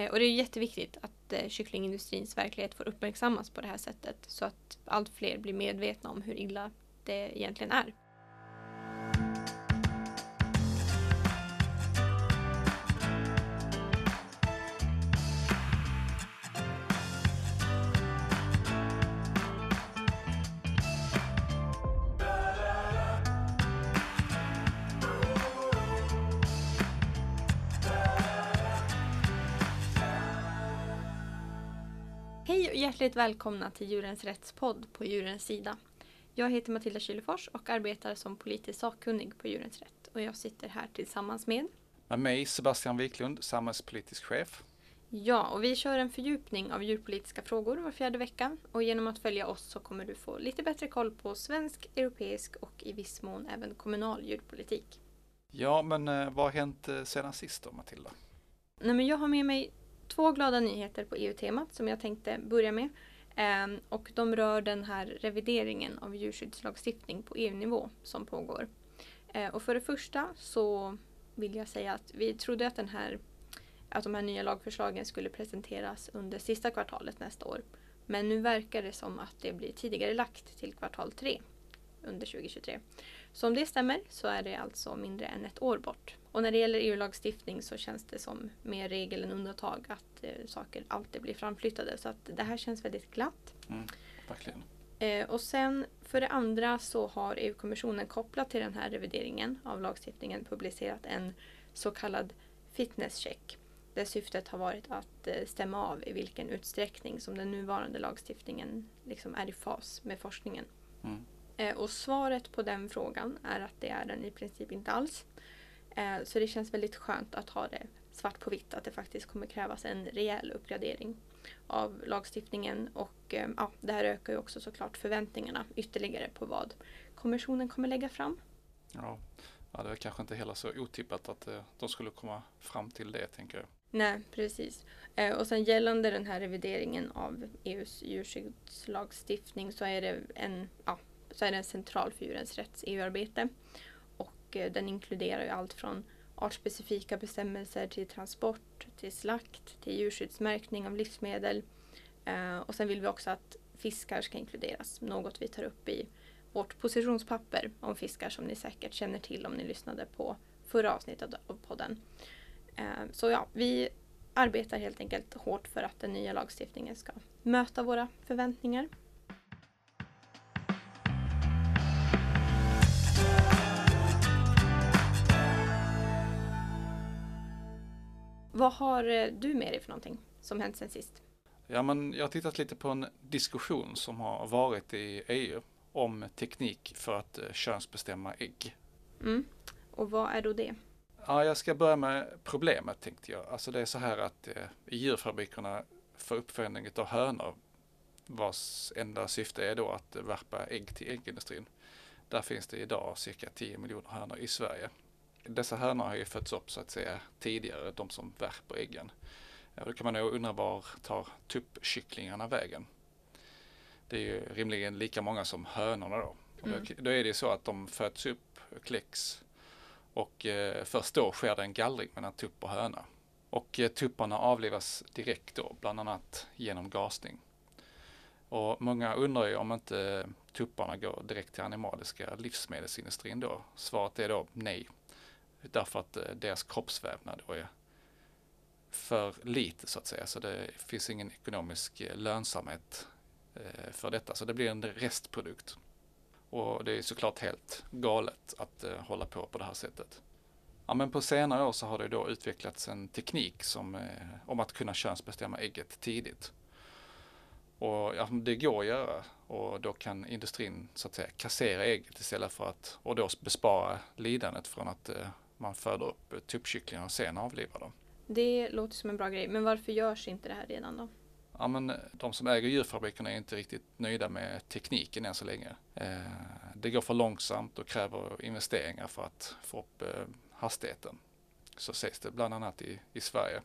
Eh, och det är jätteviktigt att eh, kycklingindustrins verklighet får uppmärksammas på det här sättet så att allt fler blir medvetna om hur illa det egentligen är. Hjärtligt välkomna till Djurens Rättspodd på Djurens Sida. Jag heter Matilda Kylefors och arbetar som politisk sakkunnig på Djurens Rätt. Och jag sitter här tillsammans med Med mig Sebastian Wiklund, samhällspolitisk chef. Ja, och vi kör en fördjupning av djurpolitiska frågor var fjärde vecka. Och genom att följa oss så kommer du få lite bättre koll på svensk, europeisk och i viss mån även kommunal djurpolitik. Ja, men eh, vad har hänt eh, sedan sist då Matilda? Nej, men jag har med mig två glada nyheter på EU-temat som jag tänkte börja med. Ehm, och de rör den här revideringen av djurskyddslagstiftning på EU-nivå som pågår. Ehm, och för det första så vill jag säga att vi trodde att, den här, att de här nya lagförslagen skulle presenteras under sista kvartalet nästa år. Men nu verkar det som att det blir tidigare lagt till kvartal 3 under 2023. Så om det stämmer så är det alltså mindre än ett år bort. Och när det gäller EU-lagstiftning så känns det som mer regel än undantag att eh, saker alltid blir framflyttade. Så att det här känns väldigt glatt. Mm, verkligen. Eh, och sen för det andra så har EU-kommissionen kopplat till den här revideringen av lagstiftningen publicerat en så kallad fitness check. Där syftet har varit att eh, stämma av i vilken utsträckning som den nuvarande lagstiftningen liksom är i fas med forskningen. Mm. Eh, och svaret på den frågan är att det är den i princip inte alls. Eh, så det känns väldigt skönt att ha det svart på vitt att det faktiskt kommer krävas en rejäl uppgradering av lagstiftningen och eh, ja, det här ökar ju också såklart förväntningarna ytterligare på vad kommissionen kommer lägga fram. Ja. ja, det är kanske inte heller så otippat att eh, de skulle komma fram till det tänker jag. Nej, precis. Eh, och sen gällande den här revideringen av EUs djurskyddslagstiftning så är det en, ja, så är det en central för djurens rätts EU-arbete. Och eh, den inkluderar ju allt från artspecifika bestämmelser till transport, till slakt, till djurskyddsmärkning av livsmedel. Eh, och sen vill vi också att fiskar ska inkluderas, något vi tar upp i vårt positionspapper om fiskar som ni säkert känner till om ni lyssnade på förra avsnittet av podden. Eh, så ja, vi arbetar helt enkelt hårt för att den nya lagstiftningen ska möta våra förväntningar. Vad har eh, du med dig för någonting som hänt sen sist? Ja, men jag har tittat lite på en diskussion som har varit i EU om teknik för att eh, könsbestämma ägg. Mm. Och vad är då det? Ja, jag ska börja med problemet tänkte jag. Alltså det är så här att eh, i djurfabrikerna för uppfödning av hönor vars enda syfte är då att värpa ägg till äggindustrin. Där finns det idag cirka 10 miljoner hönor i Sverige. Dessa hönor har ju fötts upp så att säga tidigare, de som värper äggen. Ja, då kan man nog undra var tar tuppkycklingarna vägen? Det är ju rimligen lika många som hönorna då. Och Mm. då, då är det ju så att de föds upp, kläcks och eh, först då sker det en gallring mellan tupp och höna. Och eh, tupparna avlivas direkt då, bland annat genom gasning. Och många undrar ju om inte tupparna går direkt till animaliska livsmedelsindustrin då. Svaret är då nej. Därför att eh, deras kroppsvävnad då är för lite så att säga. Så det finns ingen ekonomisk eh, lönsamhet eh, för detta. Så det blir en restprodukt. Och det är såklart helt galet att hålla på på det här sättet. Ja, men på senare år så har det då utvecklats en teknik som, om att kunna könsbestämma ägget tidigt. Och ja, det går att göra och då kan industrin så att säga kassera ägget istället för att och då bespara lidandet från att eh, man föder upp eh, tuppkycklingar och sen avlivar dem. Det låter som en bra grej, men varför görs inte det här redan då? Ja, men eh, de som äger djurfabrikerna är inte riktigt nöjda med tekniken än så länge. Eh, det går för långsamt och kräver investeringar för att få upp hastigheten. Så sägs det bland annat i, i Sverige.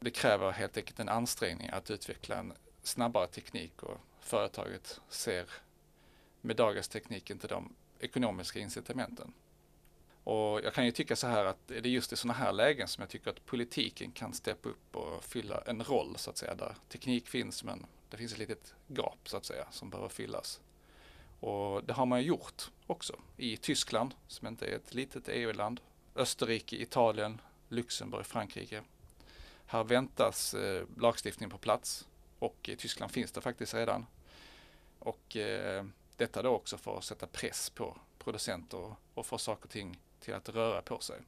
Det kräver helt enkelt en ansträngning att utveckla en snabbare teknik och företaget ser med dagens teknik inte de ekonomiska incitamenten. Och jag kan ju tycka så här att det är just i sådana här lägen som jag tycker att politiken kan steppa upp och fylla en roll så att säga där teknik finns men det finns ett litet gap så att säga som behöver fyllas. Och det har man ju gjort också i Tyskland som inte är ett litet EU-land. Österrike, Italien, Luxemburg, Frankrike. Här väntas eh, lagstiftning på plats och i Tyskland finns det faktiskt redan. Och eh, detta då också för att sätta press på producenter och få saker och ting till att röra på sig.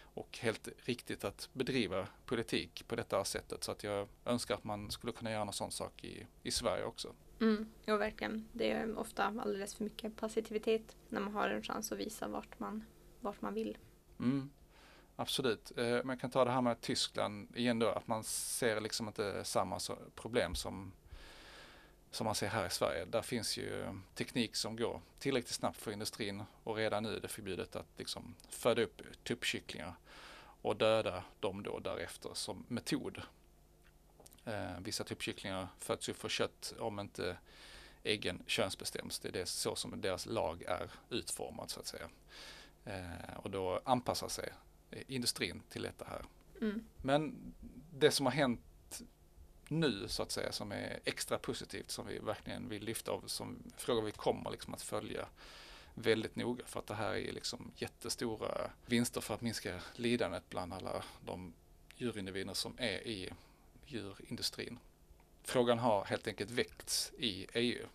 Och helt riktigt att bedriva politik på detta sättet så att jag önskar att man skulle kunna göra en sån sak i, i Sverige också. Mm, ja, verkligen. Det är ofta alldeles för mycket passivitet när man har en chans att visa vart man, vart man vill. Mm, absolut. Eh, man kan ta det här med Tyskland igen då, att man ser liksom inte samma problem som som man ser här i Sverige. Där finns ju teknik som går tillräckligt snabbt för industrin och redan nu är det förbjudet att liksom föda upp tuppkycklingar och döda dem då därefter som metod. Eh, vissa tuppkycklingar föds ju för kött om inte äggen könsbestäms. Det är det så som deras lag är utformad så att säga. Eh, och då anpassar sig industrin till detta här. Mm. Men det som har hänt nu så att säga som är extra positivt som vi verkligen vill lyfta av som frågor vi kommer liksom att följa väldigt noga för att det här är liksom jättestora vinster för att minska lidandet bland alla de djurindivider som är i djurindustrin. Frågan har helt enkelt väckts i EU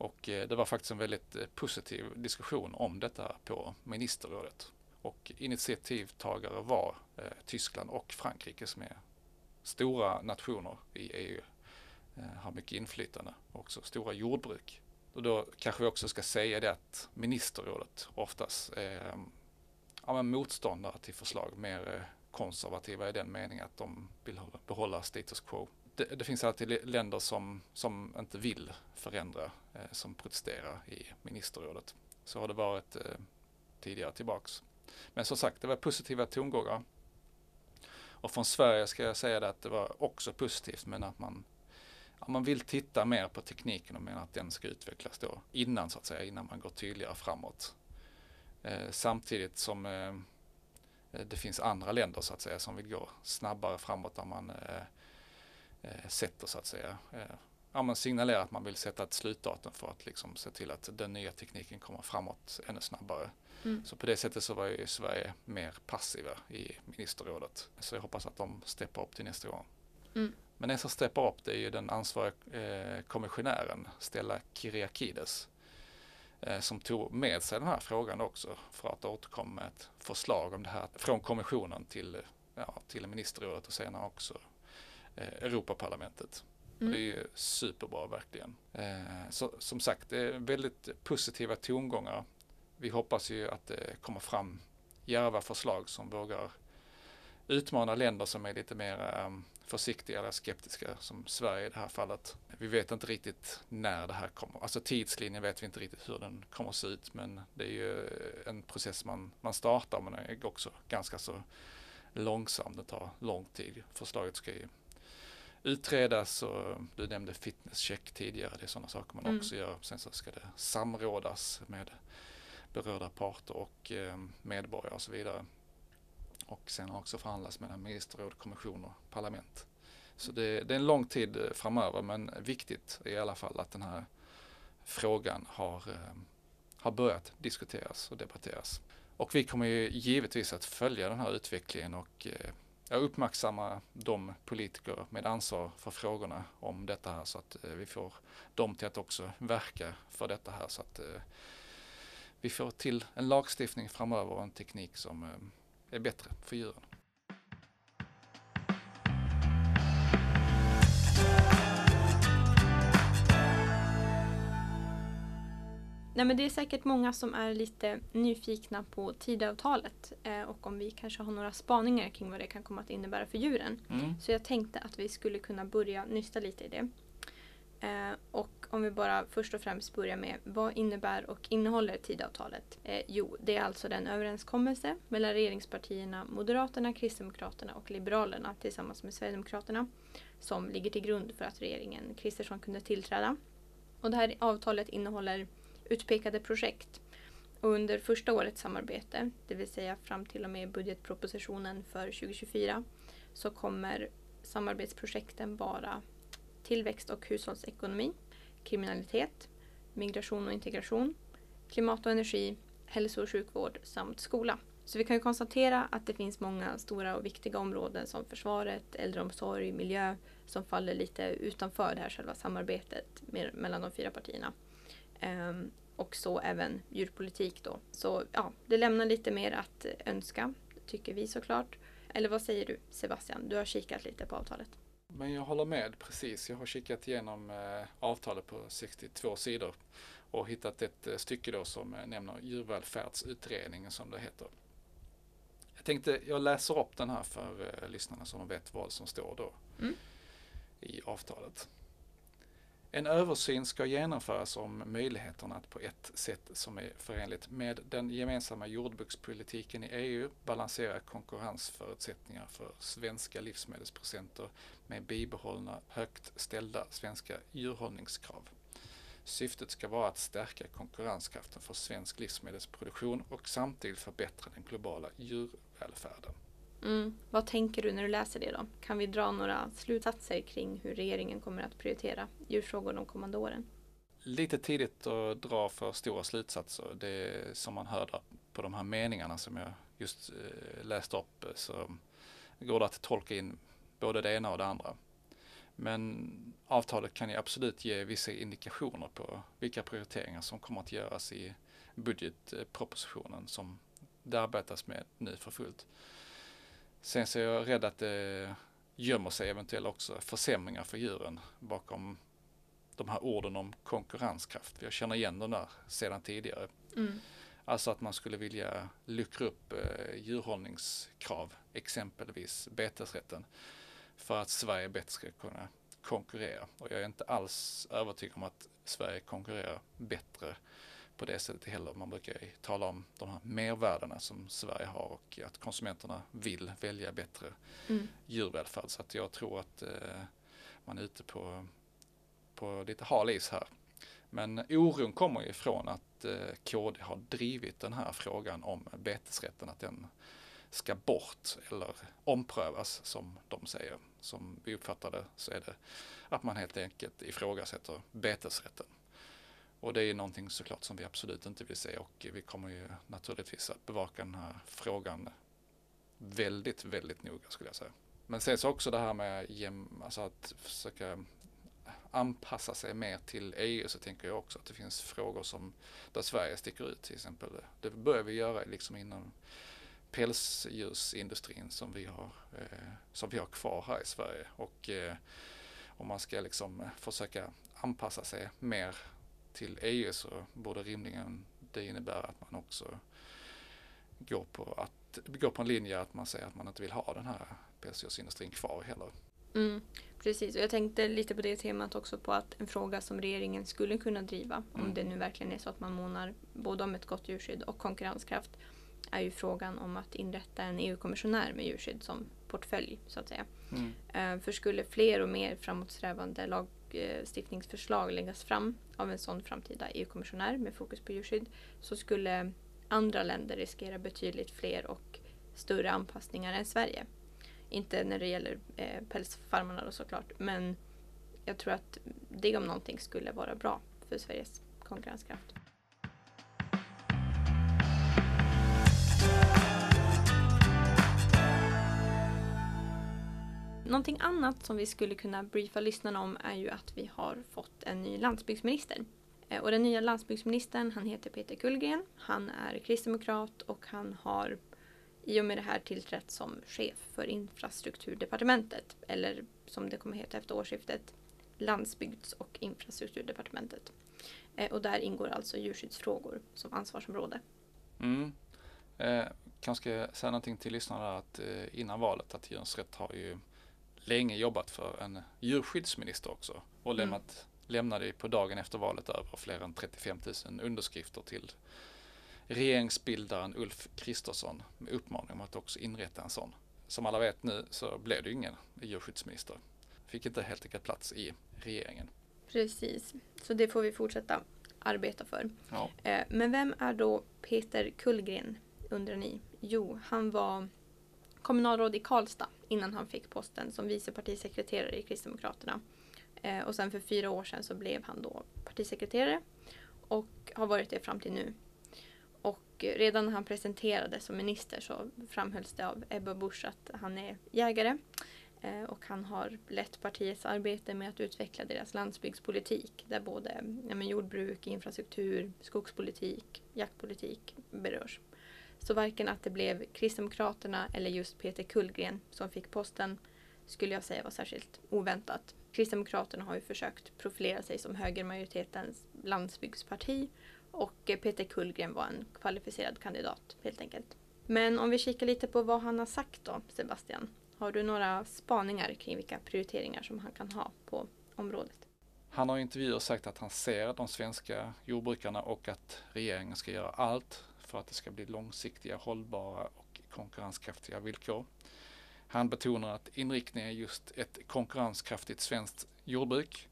och eh, det var faktiskt en väldigt eh, positiv diskussion om detta på ministerrådet. Och initiativtagare var eh, Tyskland och Frankrike som är stora nationer i EU eh, har mycket inflytande, också stora jordbruk. Och då kanske vi också ska säga det att ministerrådet oftast är eh, ja, motståndare till förslag, mer eh, konservativa i den meningen att de vill behålla status quo. Det, det finns alltid länder som, som inte vill förändra, eh, som protesterar i ministerrådet. Så har det varit eh, tidigare tillbaks. Men som sagt, det var positiva tongångar. Och från Sverige ska jag säga det att det var också positivt men att man, ja, man vill titta mer på tekniken och menar att den ska utvecklas då innan så att säga, innan man går tydligare framåt. Eh, samtidigt som eh, eh det finns andra länder så att säga som vill gå snabbare framåt där man eh, eh sätter så att säga eh, ja, man signalerar att man vill sätta ett slutdatum för att liksom se till att den nya tekniken kommer framåt ännu snabbare. Mm. Så på det sättet så var ju Sverige mer passiva i ministerrådet. Så jag hoppas att de steppar upp till nästa gång. Mm. Men en som steppar upp det är ju den ansvariga eh, kommissionären Stella Kyriakides eh, som tog med sig den här frågan också för att återkomma med ett förslag om det här från kommissionen till, ja, till ministerrådet och senare också eh, Europaparlamentet. Mm. det är ju superbra verkligen. Eh, så, som sagt, det är väldigt positiva tongångar vi hoppas ju att det kommer fram djärva förslag som vågar utmana länder som är lite mer um, försiktiga eller skeptiska som Sverige i det här fallet. Vi vet inte riktigt när det här kommer. Alltså tidslinjen vet vi inte riktigt hur den kommer att se ut men det är ju en process man, man startar men är också ganska så långsam. Det tar lång tid. Förslaget ska ju utredas och du nämnde fitness check tidigare. Det är sådana saker man mm. också gör. Sen så ska det samrådas med berörda parter och eh, medborgare och så vidare. Och sen också förhandlas mellan ministerråd, kommission och parlament. Så det, det, är en lång tid eh, framöver men viktigt i alla fall att den här frågan har, eh, har börjat diskuteras och debatteras. Och vi kommer ju givetvis att följa den här utvecklingen och jag de politiker med ansvar för frågorna om detta här så att eh, vi får dem till att också verka för detta här så att eh, vi får till en lagstiftning framöver och en teknik som eh, är bättre för djuren. Nej, men det är säkert många som är lite nyfikna på Tidöavtalet eh, och om vi kanske har några spaningar kring vad det kan komma att innebära för djuren. Mm. Så jag tänkte att vi skulle kunna börja nysta lite i det. Eh, och om vi bara först och främst börjar med vad innebär och innehåller Tidöavtalet? Eh, jo, det är alltså den överenskommelse mellan regeringspartierna Moderaterna, Kristdemokraterna och Liberalerna tillsammans med Sverigedemokraterna som ligger till grund för att regeringen Kristersson kunde tillträda. Och det här avtalet innehåller utpekade projekt Och under första årets samarbete, det vill säga fram till och med budgetpropositionen för 2024, så kommer samarbetsprojekten vara tillväxt och hushållsekonomi, kriminalitet, migration och integration, klimat och energi, hälso och sjukvård samt skola. Så vi kan ju konstatera att det finns många stora och viktiga områden som försvaret, äldreomsorg, miljö som faller lite utanför det här själva samarbetet mellan de fyra partierna. Um, och så även djurpolitik då. Så ja, det lämnar lite mer att önska, tycker vi såklart. Eller vad säger du Sebastian? Du har kikat lite på avtalet. Men jag håller med precis. Jag har kikat igenom eh, avtalet på 62 sidor och hittat ett eh, stycke då som eh, nämner djurvälfärdsutredningen som det heter. Jag tänkte jag läser upp den här för lyssnarna så de vet vad som står då mm. i avtalet. En översyn ska genomföras om möjligheterna att på ett sätt som är förenligt med den gemensamma jordbrukspolitiken i EU balansera konkurrensförutsättningar för svenska livsmedelsproducenter med bibehållna högt ställda svenska djurhållningskrav. Syftet ska vara att stärka konkurrenskraften för svensk livsmedelsproduktion och samtidigt förbättra den globala djurvälfärden. Mm. Vad tänker du när du läser det då? Kan vi dra några slutsatser kring hur regeringen kommer att prioritera djurfrågor de kommande åren? Lite tidigt att dra för stora slutsatser. Det som man hör på de här meningarna som jag just eh, läste upp eh, så går det att tolka in både det ena och det andra. Men avtalet kan ju absolut ge vissa indikationer på vilka prioriteringar som kommer att göras i budgetpropositionen som det arbetas med nu för fullt. Sen så är jag rädd att det gömmer sig eventuellt också försämringar för djuren bakom de här orden om konkurrenskraft. Jag känner igen den där sedan tidigare. Mm. Alltså att man skulle vilja luckra upp eh, djurhållningskrav, exempelvis betesrätten, för att Sverige bättre ska kunna konkurrera. Och jag är inte alls övertygad om att Sverige konkurrerar bättre på det sättet heller. Man brukar tala om de här mervärdena som Sverige har och att konsumenterna vill välja bättre mm. djurvälfärd. Så att jag tror att eh, man är ute på, på lite hal is här. Men oron kommer ifrån att eh, KD har drivit den här frågan om betesrätten, att den ska bort eller omprövas som de säger. Som vi uppfattar det så är det att man helt enkelt ifrågasätter betesrätten. Och det är någonting såklart som vi absolut inte vill se och vi kommer ju naturligtvis att bevaka den här frågan väldigt, väldigt noga skulle jag säga. Men sen så också det här med alltså att försöka anpassa sig mer till EU så tänker jag också att det finns frågor som där Sverige sticker ut till exempel. Det börjar vi göra liksom inom pälsdjursindustrin som vi har, eh, som vi har kvar här i Sverige. Och eh, om man ska liksom försöka anpassa sig mer till EU så borde rimligen det innebära att man också går på, att, går på en linje att man säger att man inte vill ha den här pälsdjursindustrin kvar heller. Mm, precis, och jag tänkte lite på det temat också på att en fråga som regeringen skulle kunna driva, mm. om det nu verkligen är så att man månar både om ett gott djurskydd och konkurrenskraft, är ju frågan om att inrätta en EU-kommissionär med djurskydd som portfölj så att säga. Mm. Eh, för skulle fler och mer framåtsträvande lagstiftningsförslag eh, läggas fram av en sån framtida EU-kommissionär med fokus på djurskydd så skulle andra länder riskera betydligt fler och större anpassningar än Sverige. Inte när det gäller eh, pälsfarmarna då såklart men jag tror att det om någonting skulle vara bra för Sveriges konkurrenskraft. Någonting annat som vi skulle kunna briefa lyssnarna om är ju att vi har fått en ny landsbygdsminister. Eh, och den nya landsbygdsministern han heter Peter Kullgren. Han är kristdemokrat och han har i och med det här tillträtt som chef för infrastrukturdepartementet. Eller som det kommer heta efter årsskiftet, landsbygds och infrastrukturdepartementet. Eh, och där ingår alltså djurskyddsfrågor som ansvarsområde. Mm. Eh, kanske säga någonting till lyssnarna att eh, innan valet att Djurens Rätt har ju länge jobbat för en djurskyddsminister också och mm. lämnat, lämnade på dagen efter valet över fler än 35 000 underskrifter till regeringsbildaren Ulf Kristersson med uppmaning om att också inrätta en sån. Som alla vet nu så blev det ingen djurskyddsminister. Fick inte helt enkelt plats i regeringen. Precis, så det får vi fortsätta arbeta för. Ja. Eh, Men vem är då Peter Kullgren undrar ni? Jo, han var kommunalråd i Karlstad innan han fick posten som vice partisekreterare i Kristdemokraterna. Eh, Och sen för fyra år sedan så blev han då partisekreterare och har varit det fram till nu. Och redan när han presenterades som minister så framhölls det av Ebba Busch att han är jägare eh, och han har lett partiets arbete med att utveckla deras landsbygdspolitik där både ja, men jordbruk, infrastruktur, skogspolitik, jaktpolitik berörs. Så varken att det blev Kristdemokraterna eller just Peter Kullgren som fick posten skulle jag säga var särskilt oväntat. Kristdemokraterna har ju försökt profilera sig som högermajoritetens landsbygdsparti och Peter Kullgren var en kvalificerad kandidat helt enkelt. Men om vi kikar lite på vad han har sagt då, Sebastian. Har du några spaningar kring vilka prioriteringar som han kan ha på området? Han har i intervjuer sagt att han ser de svenska jordbrukarna och att regeringen ska göra allt för att det ska bli långsiktiga, hållbara och konkurrenskraftiga villkor. Han betonar att inriktningen är just ett konkurrenskraftigt svenskt jordbruk.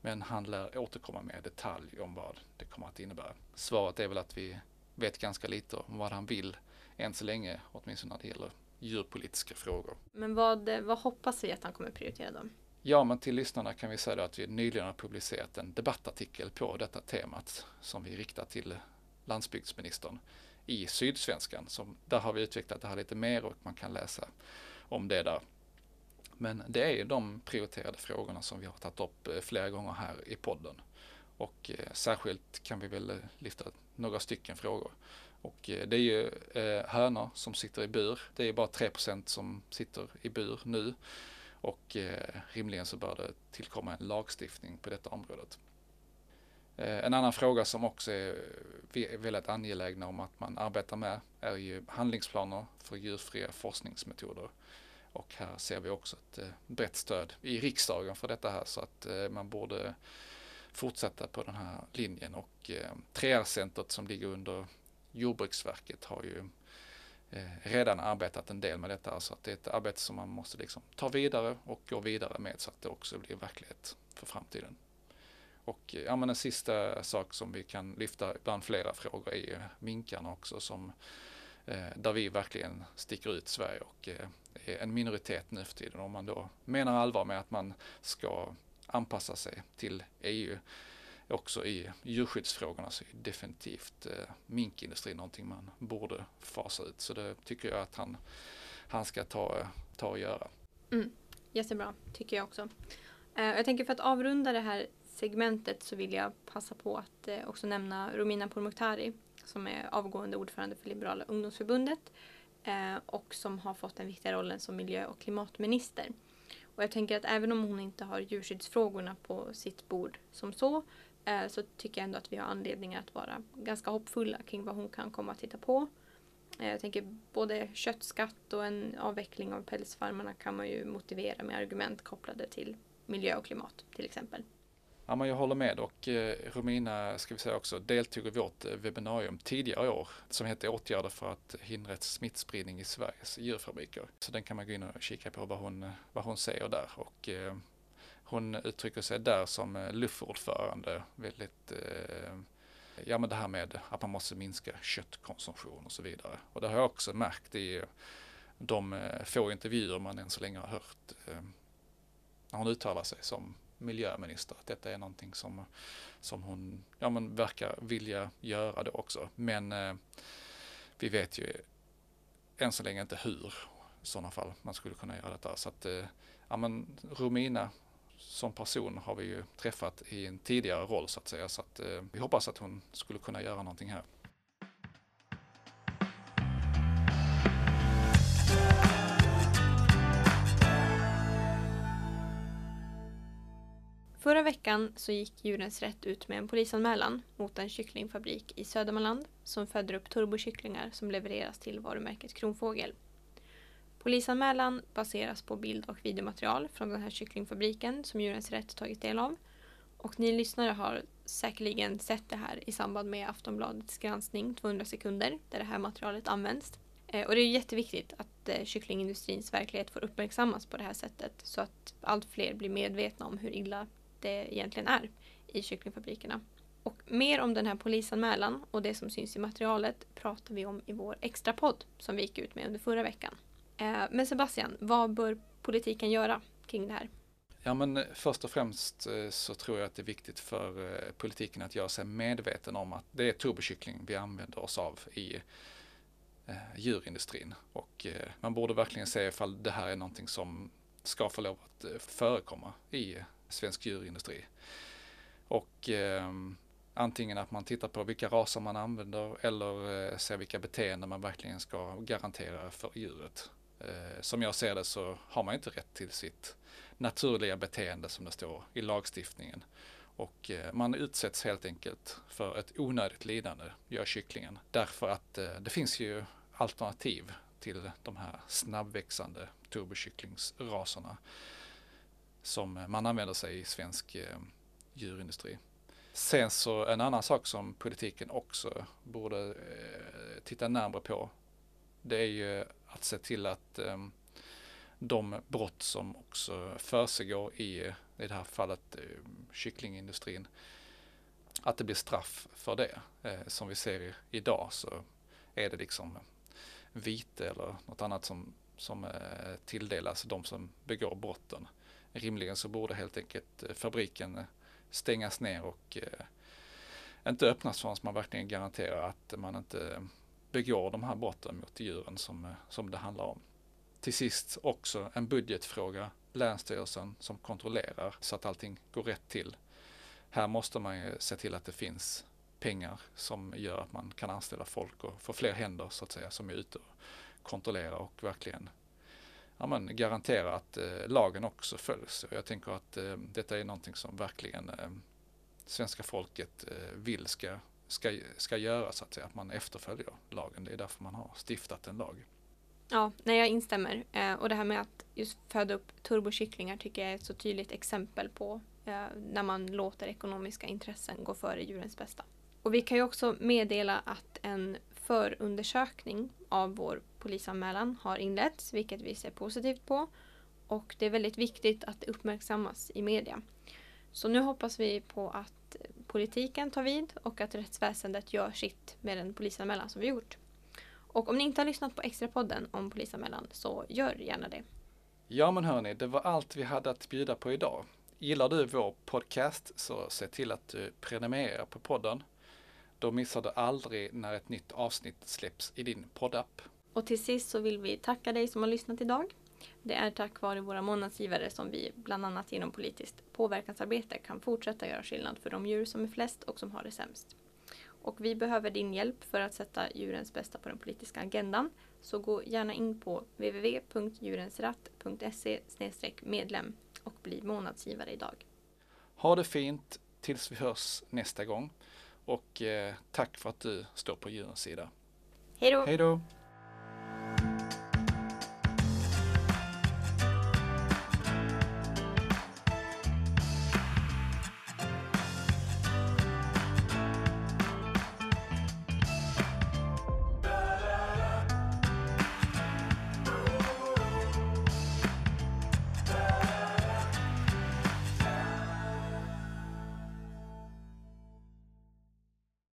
Men han lär återkomma med detalj om vad det kommer att innebära. Svaret är väl att vi vet ganska lite om vad han vill än så länge, åtminstone när det gäller djurpolitiska frågor. Men vad, vad hoppas vi att han kommer prioritera då? Ja, men till lyssnarna kan vi säga att vi nyligen har publicerat en debattartikel på detta temat som vi riktar till landsbygdsministern i Sydsvenskan. Som, där har vi utvecklat det här lite mer och man kan läsa om det där. Men det är ju de prioriterade frågorna som vi har tagit upp eh, flera gånger här i podden. Och eh, särskilt kan vi väl eh, lyfta några stycken frågor. Och eh, det är ju eh, hönor som sitter i bur. Det är bara 3% som sitter i bur nu. Och eh, rimligen så bör det tillkomma en lagstiftning på detta området. Eh, en annan fråga som också är vi är väldigt angelägna om att man arbetar med är ju handlingsplaner för djurfria forskningsmetoder. Och här ser vi också ett eh, brett stöd i riksdagen för detta här så att eh, man borde fortsätta på den här linjen. Och 3R-centret som ligger under Jordbruksverket har ju redan arbetat en del med detta. Så att det är ett arbete som man måste liksom ta vidare och gå vidare med så att det också blir verklighet för framtiden. Och eh, ja, men en sista sak som vi kan lyfta bland flera frågor är minkarna också som eh, där vi verkligen sticker ut Sverige och eh, är en minoritet nu för tiden. Om man då menar allvar med att man ska anpassa sig till EU också i djurskyddsfrågorna så är definitivt eh, minkindustrin någonting man borde fasa ut. Så det tycker jag att han, han ska ta, ta och göra. Mm, jättebra, tycker jag också. Eh, jag tänker för att avrunda det här segmentet så vill jag passa på att eh, också nämna Romina Pourmokhtari som är avgående ordförande för Liberala ungdomsförbundet eh, och som har fått den viktiga rollen som miljö och klimatminister. Och jag tänker att även om hon inte har djurskyddsfrågorna på sitt bord som så eh, så tycker jag ändå att vi har anledning att vara ganska hoppfulla kring vad hon kan komma att titta på. Jag tänker både köttskatt och en avveckling av pälsfarmarna kan man ju motivera med argument kopplade till miljö och klimat till exempel. Ja, men jag håller med och eh, Romina ska vi säga också deltog i vårt eh, webbinarium tidigare i år som heter åtgärder för att hindra smittspridning i Sveriges djurfabriker. Så den kan man gå in och kika på vad hon, eh, vad hon säger där. Och, eh, hon uttrycker sig där som eh, LUF-ordförande väldigt eh, Ja men det här med att man måste minska köttkonsumtion och så vidare. Och det har jag också märkt i de få intervjuer man än så länge har hört när hon uttalar sig som miljöminister. Att detta är någonting som, som hon ja, men verkar vilja göra det också. Men eh, vi vet ju än så länge inte hur i sådana fall man skulle kunna göra detta. Så att, eh, ja, men Romina som person har vi ju träffat i en tidigare roll så att säga. Så att, eh, vi hoppas att hon skulle kunna göra någonting här. Förra veckan så gick Djurens Rätt ut med en polisanmälan mot en kycklingfabrik i Södermanland som föder upp turbokycklingar som levereras till varumärket Kronfågel. Polisanmälan baseras på bild och videomaterial från den här kycklingfabriken som Djurens Rätt tagit del av. Och ni lyssnare har säkerligen sett det här i samband med Aftonbladets granskning 200 sekunder där det här materialet används. Eh, och det är jätteviktigt att eh, kycklingindustrins verklighet får uppmärksammas på det här sättet så att allt fler blir medvetna om hur illa det egentligen är i kycklingfabrikerna. Och mer om den här polisanmälan och det som syns i materialet pratar vi om i vår extra podd som vi gick ut med under förra veckan. Eh, men Sebastian, vad bör politiken göra kring det här? Ja men eh, först och främst eh, så tror jag att det är viktigt för politiken att göra sig medveten om att det är turbokyckling vi använder oss av i djurindustrin. Och man borde verkligen se ifall det här är någonting som ska få lov att förekomma i svensk djurindustri. Och eh, antingen att man tittar på vilka raser man använder eller eh, ser vilka beteenden man verkligen ska garantera för djuret. Eh, som jag ser det så har man inte rätt till sitt naturliga beteende som det står i lagstiftningen. Och eh, man utsätts helt enkelt för ett onödigt lidande, gör kycklingen. Därför att eh, det finns ju alternativ till de här snabbväxande turbokycklingsraserna som man använder sig i svensk eh, djurindustri. Sen så en annan sak som politiken också borde eh, titta närmare på. Det är ju att se till att eh, de brott som också försiggår i, i det här fallet eh, kycklingindustrin, att det blir straff för det. Eh, som vi ser idag så är det liksom vite eller något annat som, som eh, tilldelas de som begår brotten. Rimligen så borde helt enkelt eh, fabriken eh, stängas ner och eh, inte öppnas förrän man verkligen garanterar att man inte begår de här brotten mot djuren som, som det handlar om. Till sist också en budgetfråga. Länsstyrelsen som kontrollerar så att allting går rätt till. Här måste man ju se till att det finns pengar som gör att man kan anställa folk och få fler händer så att säga som är ute och kontrollerar och verkligen ja, men, garantera att eh, lagen också följs. Och jag tänker att eh, detta är någonting som verkligen eh, svenska folket eh, vill ska, ska, ska göra så att säga, att man efterföljer lagen. Det är därför man har stiftat en lag. Ja, nej, jag instämmer. Eh, och det här med att just föda upp turbokycklingar tycker jag är ett så tydligt exempel på eh, när man låter ekonomiska intressen gå före djurens bästa. Och vi kan ju också meddela att en förundersökning av vår polisanmälan har inletts, vilket vi ser positivt på. Och det är väldigt viktigt att det uppmärksammas i media. Så nu hoppas vi på att politiken tar vid och att rättsväsendet gör sitt med den polisanmälan som vi gjort. Och om ni inte har lyssnat på extrapodden om polisanmälan så gör gärna det. Ja men hörni, det var allt vi hade att bjuda på idag. Gillar du vår podcast så se till att du prenumererar på podden. Då missar du aldrig när ett nytt avsnitt släpps i din poddapp. Och till sist så vill vi tacka dig som har lyssnat idag. Det är tack vare våra månadsgivare som vi, bland annat genom politiskt påverkansarbete, kan fortsätta göra skillnad för de djur som är flest och som har det sämst. Och vi behöver din hjälp för att sätta djurens bästa på den politiska agendan. Så gå gärna in på www.djurensratt.se medlem och bli månadsgivare idag. Ha det fint tills vi hörs nästa gång. Och eh, tack för att du står på djurens sida. Hej då! Hej då!